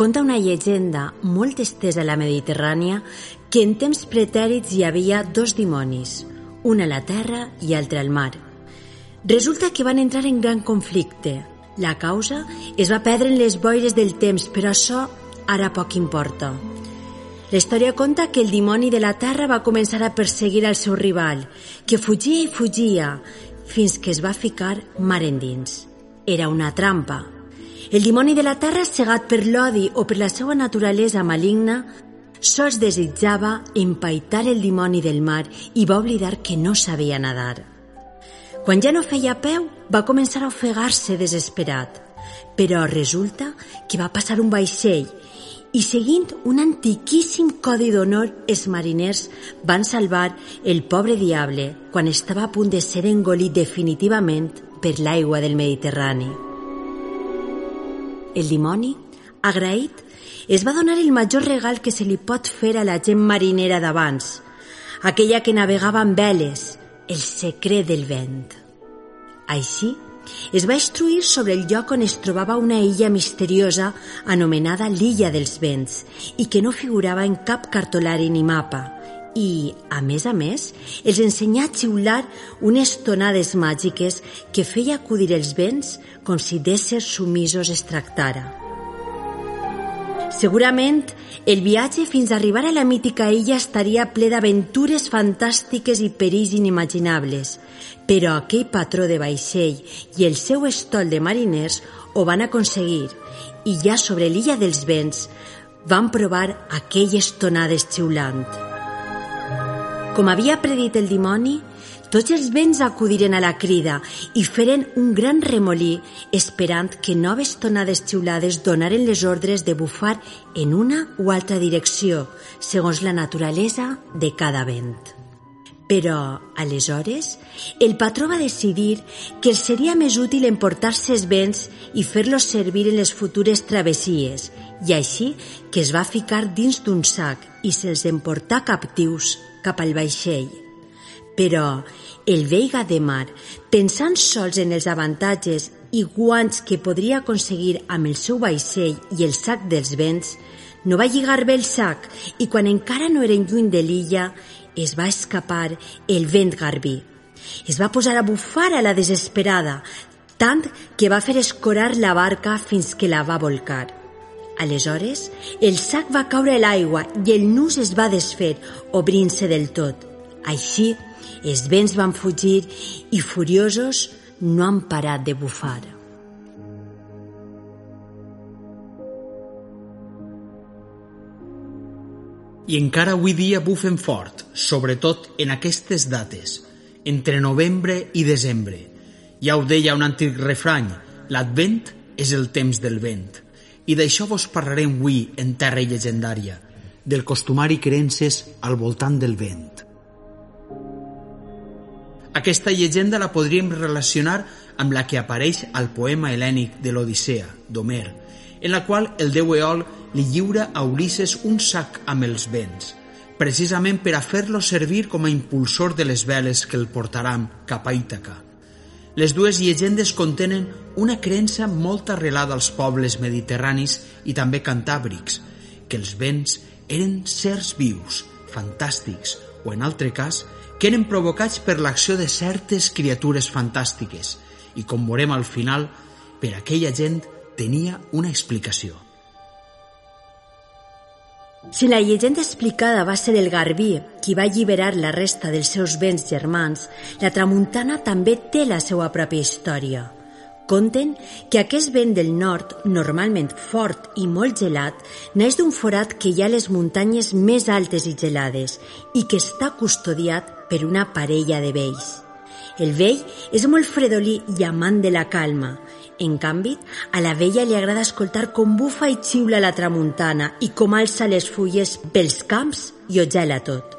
Conta una llegenda molt estesa a la Mediterrània que en temps pretèrits hi havia dos dimonis, un a la terra i altre al mar. Resulta que van entrar en gran conflicte. La causa es va perdre en les boires del temps, però això ara poc importa. La història conta que el dimoni de la terra va començar a perseguir el seu rival, que fugia i fugia, fins que es va ficar mar endins. Era una trampa. El dimoni de la terra, cegat per l'odi o per la seva naturalesa maligna, sols desitjava empaitar el dimoni del mar i va oblidar que no sabia nadar. Quan ja no feia peu, va començar a ofegar-se desesperat. Però resulta que va passar un vaixell i seguint un antiquíssim codi d'honor, els mariners van salvar el pobre diable quan estava a punt de ser engolit definitivament per l'aigua del Mediterrani. El dimoni, agraït, es va donar el major regal que se li pot fer a la gent marinera d'abans, aquella que navegava amb veles, el secret del vent. Així, es va instruir sobre el lloc on es trobava una illa misteriosa anomenada l'Illa dels Vents i que no figurava en cap cartolari ni mapa. I, a més a més, els ensenyà a xiular unes tonades màgiques que feia acudir els vents com si d'éssers sumisos es tractara. Segurament, el viatge fins a arribar a la mítica illa estaria ple d'aventures fantàstiques i perills inimaginables, però aquell patró de vaixell i el seu estol de mariners ho van aconseguir i ja sobre l'illa dels vents van provar aquelles tonades xiulant. Com havia predit el dimoni, tots els vents acudiren a la crida i feren un gran remolí esperant que noves tonades xiulades donaren les ordres de bufar en una o altra direcció, segons la naturalesa de cada vent. Però, aleshores, el patró va decidir que seria més útil emportar-se els vents i fer-los servir en les futures travessies, i així que es va ficar dins d'un sac i se'ls emportà captius cap al vaixell. Però el veiga de mar, pensant sols en els avantatges i guants que podria aconseguir amb el seu vaixell i el sac dels vents, no va lligar bé el sac i quan encara no eren lluny de l'illa es va escapar el vent garbí. Es va posar a bufar a la desesperada, tant que va fer escorar la barca fins que la va volcar. Aleshores, el sac va caure a l'aigua i el nus es va desfer, obrint-se del tot. Així, els vents van fugir i, furiosos, no han parat de bufar. I encara avui dia bufen fort, sobretot en aquestes dates, entre novembre i desembre. Ja ho deia un antic refrany, l'advent és el temps del vent. I d'això vos parlarem avui en Terra Llegendària, del costumari creences al voltant del vent. Aquesta llegenda la podríem relacionar amb la que apareix al poema helènic de l'Odissea, d'Homer, en la qual el déu Eol li lliura a Ulisses un sac amb els vents, precisament per a fer-lo servir com a impulsor de les veles que el portaran cap a Ítaca. Les dues llegendes contenen una creença molt arrelada als pobles mediterranis i també cantàbrics, que els vents eren sers vius, fantàstics, o en altre cas, que eren provocats per l'acció de certes criatures fantàstiques i, com veurem al final, per aquella gent tenia una explicació. Si la llegenda explicada va ser el Garbí qui va alliberar la resta dels seus béns germans, la tramuntana també té la seva pròpia història. Conten que aquest vent del nord, normalment fort i molt gelat, neix d'un forat que hi ha a les muntanyes més altes i gelades i que està custodiat per una parella de vells. El vell és molt fredolí i amant de la calma en canvi, a la vella li agrada escoltar com bufa i xiula la tramuntana i com alça les fulles pels camps i ho gela tot.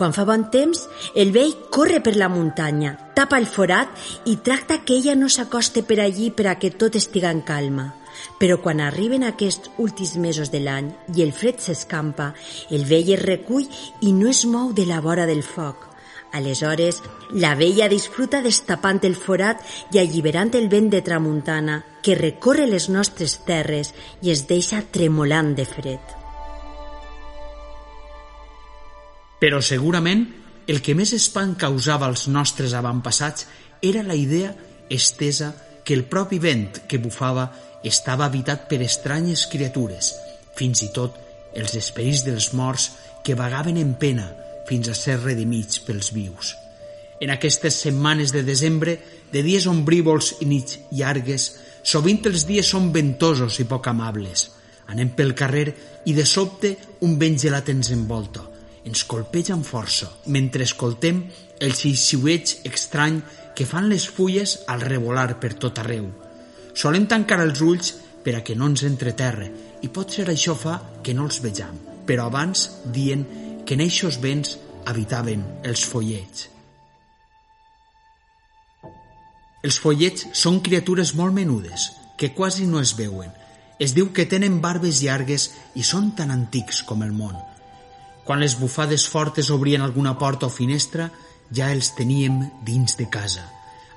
Quan fa bon temps, el vell corre per la muntanya, tapa el forat i tracta que ella no s'acoste per allí per a que tot estiga en calma. Però quan arriben aquests últims mesos de l'any i el fred s'escampa, el vell es recull i no es mou de la vora del foc. Aleshores, la vella disfruta destapant el forat i alliberant el vent de tramuntana que recorre les nostres terres i es deixa tremolant de fred. Però segurament el que més espant causava als nostres avantpassats era la idea estesa que el propi vent que bufava estava habitat per estranyes criatures, fins i tot els esperits dels morts que vagaven en pena fins a ser redimits pels vius. En aquestes setmanes de desembre, de dies ombrívols i nits llargues, sovint els dies són ventosos i poc amables. Anem pel carrer i de sobte un vent gelat ens envolta. Ens colpeja amb força, mentre escoltem el xixiueig estrany que fan les fulles al revolar per tot arreu. Solem tancar els ulls per a que no ens entre terra i pot ser això fa que no els vegem, però abans dient que en eixos vents habitaven els follets. Els follets són criatures molt menudes, que quasi no es veuen. Es diu que tenen barbes llargues i són tan antics com el món. Quan les bufades fortes obrien alguna porta o finestra, ja els teníem dins de casa.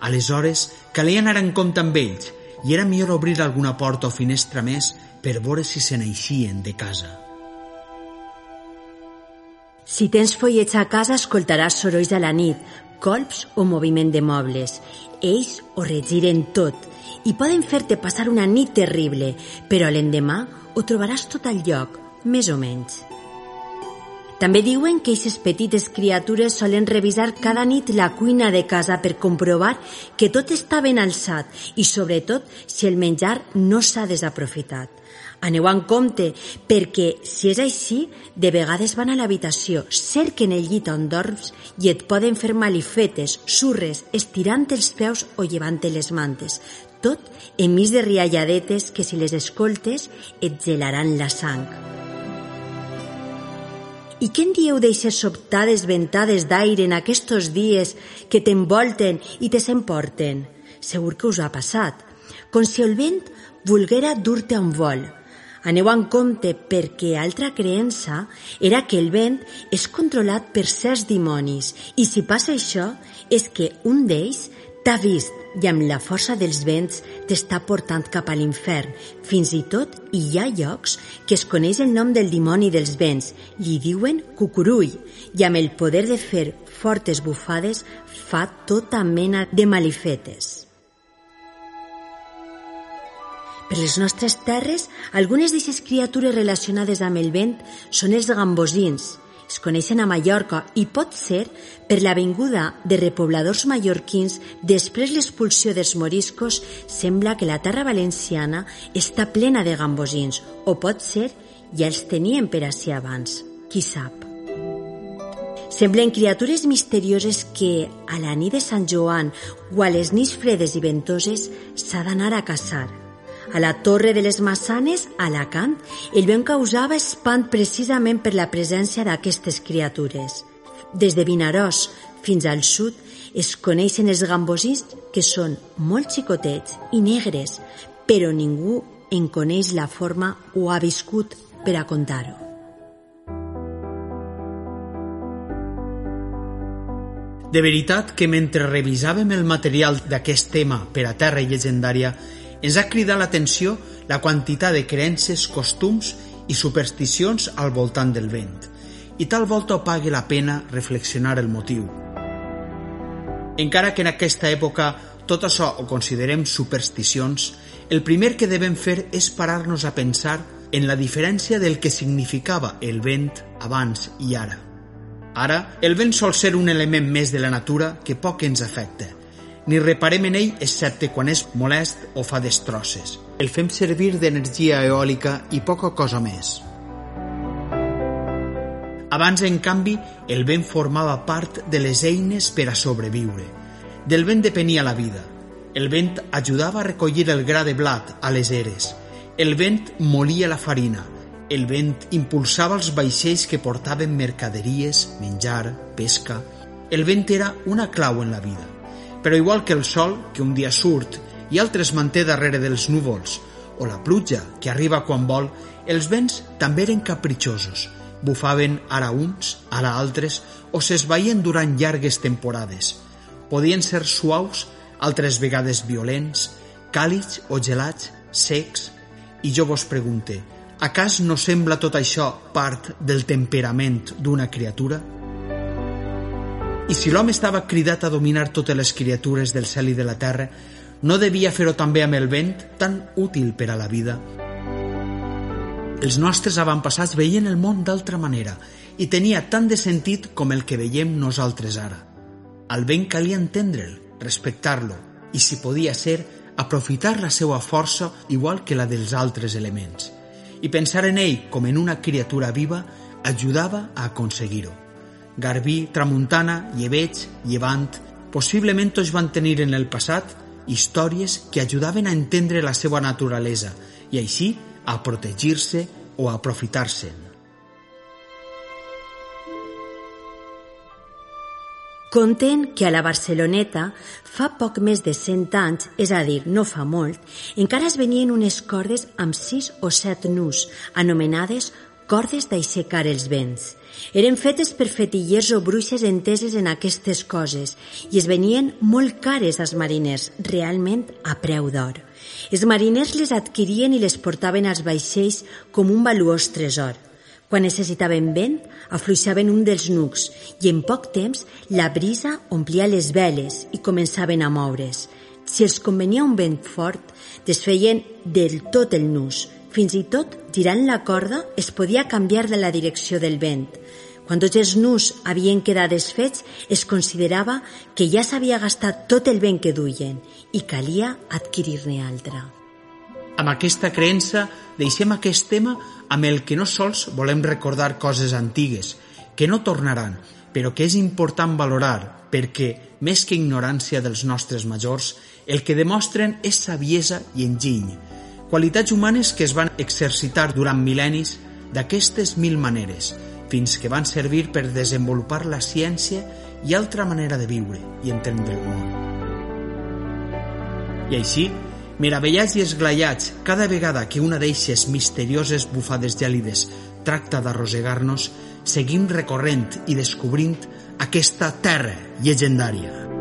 Aleshores, calia anar en compte amb ells i era millor obrir alguna porta o finestra més per veure si se n'eixien de casa. Si tens follets a casa, escoltaràs sorolls a la nit, colps o moviment de mobles. Ells ho regiren tot i poden fer-te passar una nit terrible, però l'endemà ho trobaràs tot al lloc, més o menys. També diuen que aquestes petites criatures solen revisar cada nit la cuina de casa per comprovar que tot està ben alçat i, sobretot, si el menjar no s'ha desaprofitat. Aneu en compte, perquè si és així, de vegades van a l'habitació, cerquen el llit on dorms i et poden fer malifetes, surres, estirant els peus o llevant les mantes. Tot enmig de rialladetes que si les escoltes et gelaran la sang. I què en dieu d'eixes sobtades ventades d'aire en aquests dies que t'envolten i te s'emporten? Segur que us ha passat. Com si el vent volguera dur-te un vol, Aneu en compte perquè altra creença era que el vent és controlat per certs dimonis i si passa això és que un d'ells t'ha vist i amb la força dels vents t'està portant cap a l'infern. Fins i tot hi ha llocs que es coneix el nom del dimoni dels vents, li diuen cucurull, i amb el poder de fer fortes bufades fa tota mena de malifetes. Per les nostres terres, algunes d'aquestes criatures relacionades amb el vent són els gambosins. Es coneixen a Mallorca i pot ser per la venguda de repobladors mallorquins després l'expulsió dels moriscos sembla que la terra valenciana està plena de gambosins o pot ser ja els tenien per ací abans. Qui sap? Semblen criatures misterioses que a la nit de Sant Joan o a les nits fredes i ventoses s'ha d'anar a caçar – a la Torre de les Massanes, a Alacant, el vent causava espant precisament per la presència d'aquestes criatures. Des de Vinaròs fins al sud es coneixen els gambosins que són molt xicotets i negres, però ningú en coneix la forma o ha viscut per a contar-ho. De veritat que mentre revisàvem el material d'aquest tema per a Terra Llegendària ens ha cridat l'atenció la quantitat de creences, costums i supersticions al voltant del vent. i tal volta pague la pena reflexionar el motiu. Encara que en aquesta època tot això ho considerem supersticions, el primer que devem fer és parar-nos a pensar en la diferència del que significava el vent abans i ara. Ara, el vent sol ser un element més de la natura que poc ens afecta. Ni reparem en ell excepte quan és molest o fa destrosses. El fem servir d'energia eòlica i poca cosa més. Abans, en canvi, el vent formava part de les eines per a sobreviure. Del vent depenia la vida. El vent ajudava a recollir el gra de blat a les eres. El vent molia la farina. El vent impulsava els vaixells que portaven mercaderies, menjar, pesca. El vent era una clau en la vida. Però igual que el sol, que un dia surt i altres manté darrere dels núvols, o la pluja, que arriba quan vol, els vents també eren capritxosos – bufaven ara uns, ara altres, o s'esvaien durant llargues temporades. Podien ser suaus, altres vegades violents, càlids o gelats, secs, i jo vos pregunte, a cas no sembla tot això part del temperament d'una criatura? I si l'home estava cridat a dominar totes les criatures del cel i de la terra, no devia fer-ho també amb el vent, tan útil per a la vida? Els nostres avantpassats veien el món d'altra manera i tenia tant de sentit com el que veiem nosaltres ara. Al vent calia entendre'l, respectar-lo i, si podia ser, aprofitar la seva força igual que la dels altres elements. I pensar en ell com en una criatura viva ajudava a aconseguir-ho. Garbí, Tramuntana, Lleveig, Llevant, possiblement tots van tenir en el passat històries que ajudaven a entendre la seva naturalesa i així a protegir-se o a aprofitar-se'n. Conten que a la Barceloneta fa poc més de 100 anys, és a dir, no fa molt, encara es venien unes cordes amb 6 o 7 nus, anomenades cordes d'aixecar els vents. Eren fetes per fetillers o bruixes enteses en aquestes coses i es venien molt cares als mariners, realment a preu d'or. Els mariners les adquirien i les portaven als vaixells com un valuós tresor. Quan necessitaven vent, afluixaven un dels nucs i en poc temps la brisa omplia les veles i començaven a moure's. Si els convenia un vent fort, desfeien del tot el nus. Fins i tot, girant la corda, es podia canviar de la direcció del vent. Quan tots els nus havien quedat desfets, es considerava que ja s'havia gastat tot el vent que duien i calia adquirir-ne altre. Amb aquesta creença deixem aquest tema amb el que no sols volem recordar coses antigues, que no tornaran, però que és important valorar perquè, més que ignorància dels nostres majors, el que demostren és saviesa i enginy, qualitats humanes que es van exercitar durant mil·lennis d'aquestes mil maneres, fins que van servir per desenvolupar la ciència i altra manera de viure i entendre el món. I així, meravellats i esglaiats cada vegada que una d'eixes misterioses bufades gèlides tracta d'arrossegar-nos, seguim recorrent i descobrint aquesta terra llegendària.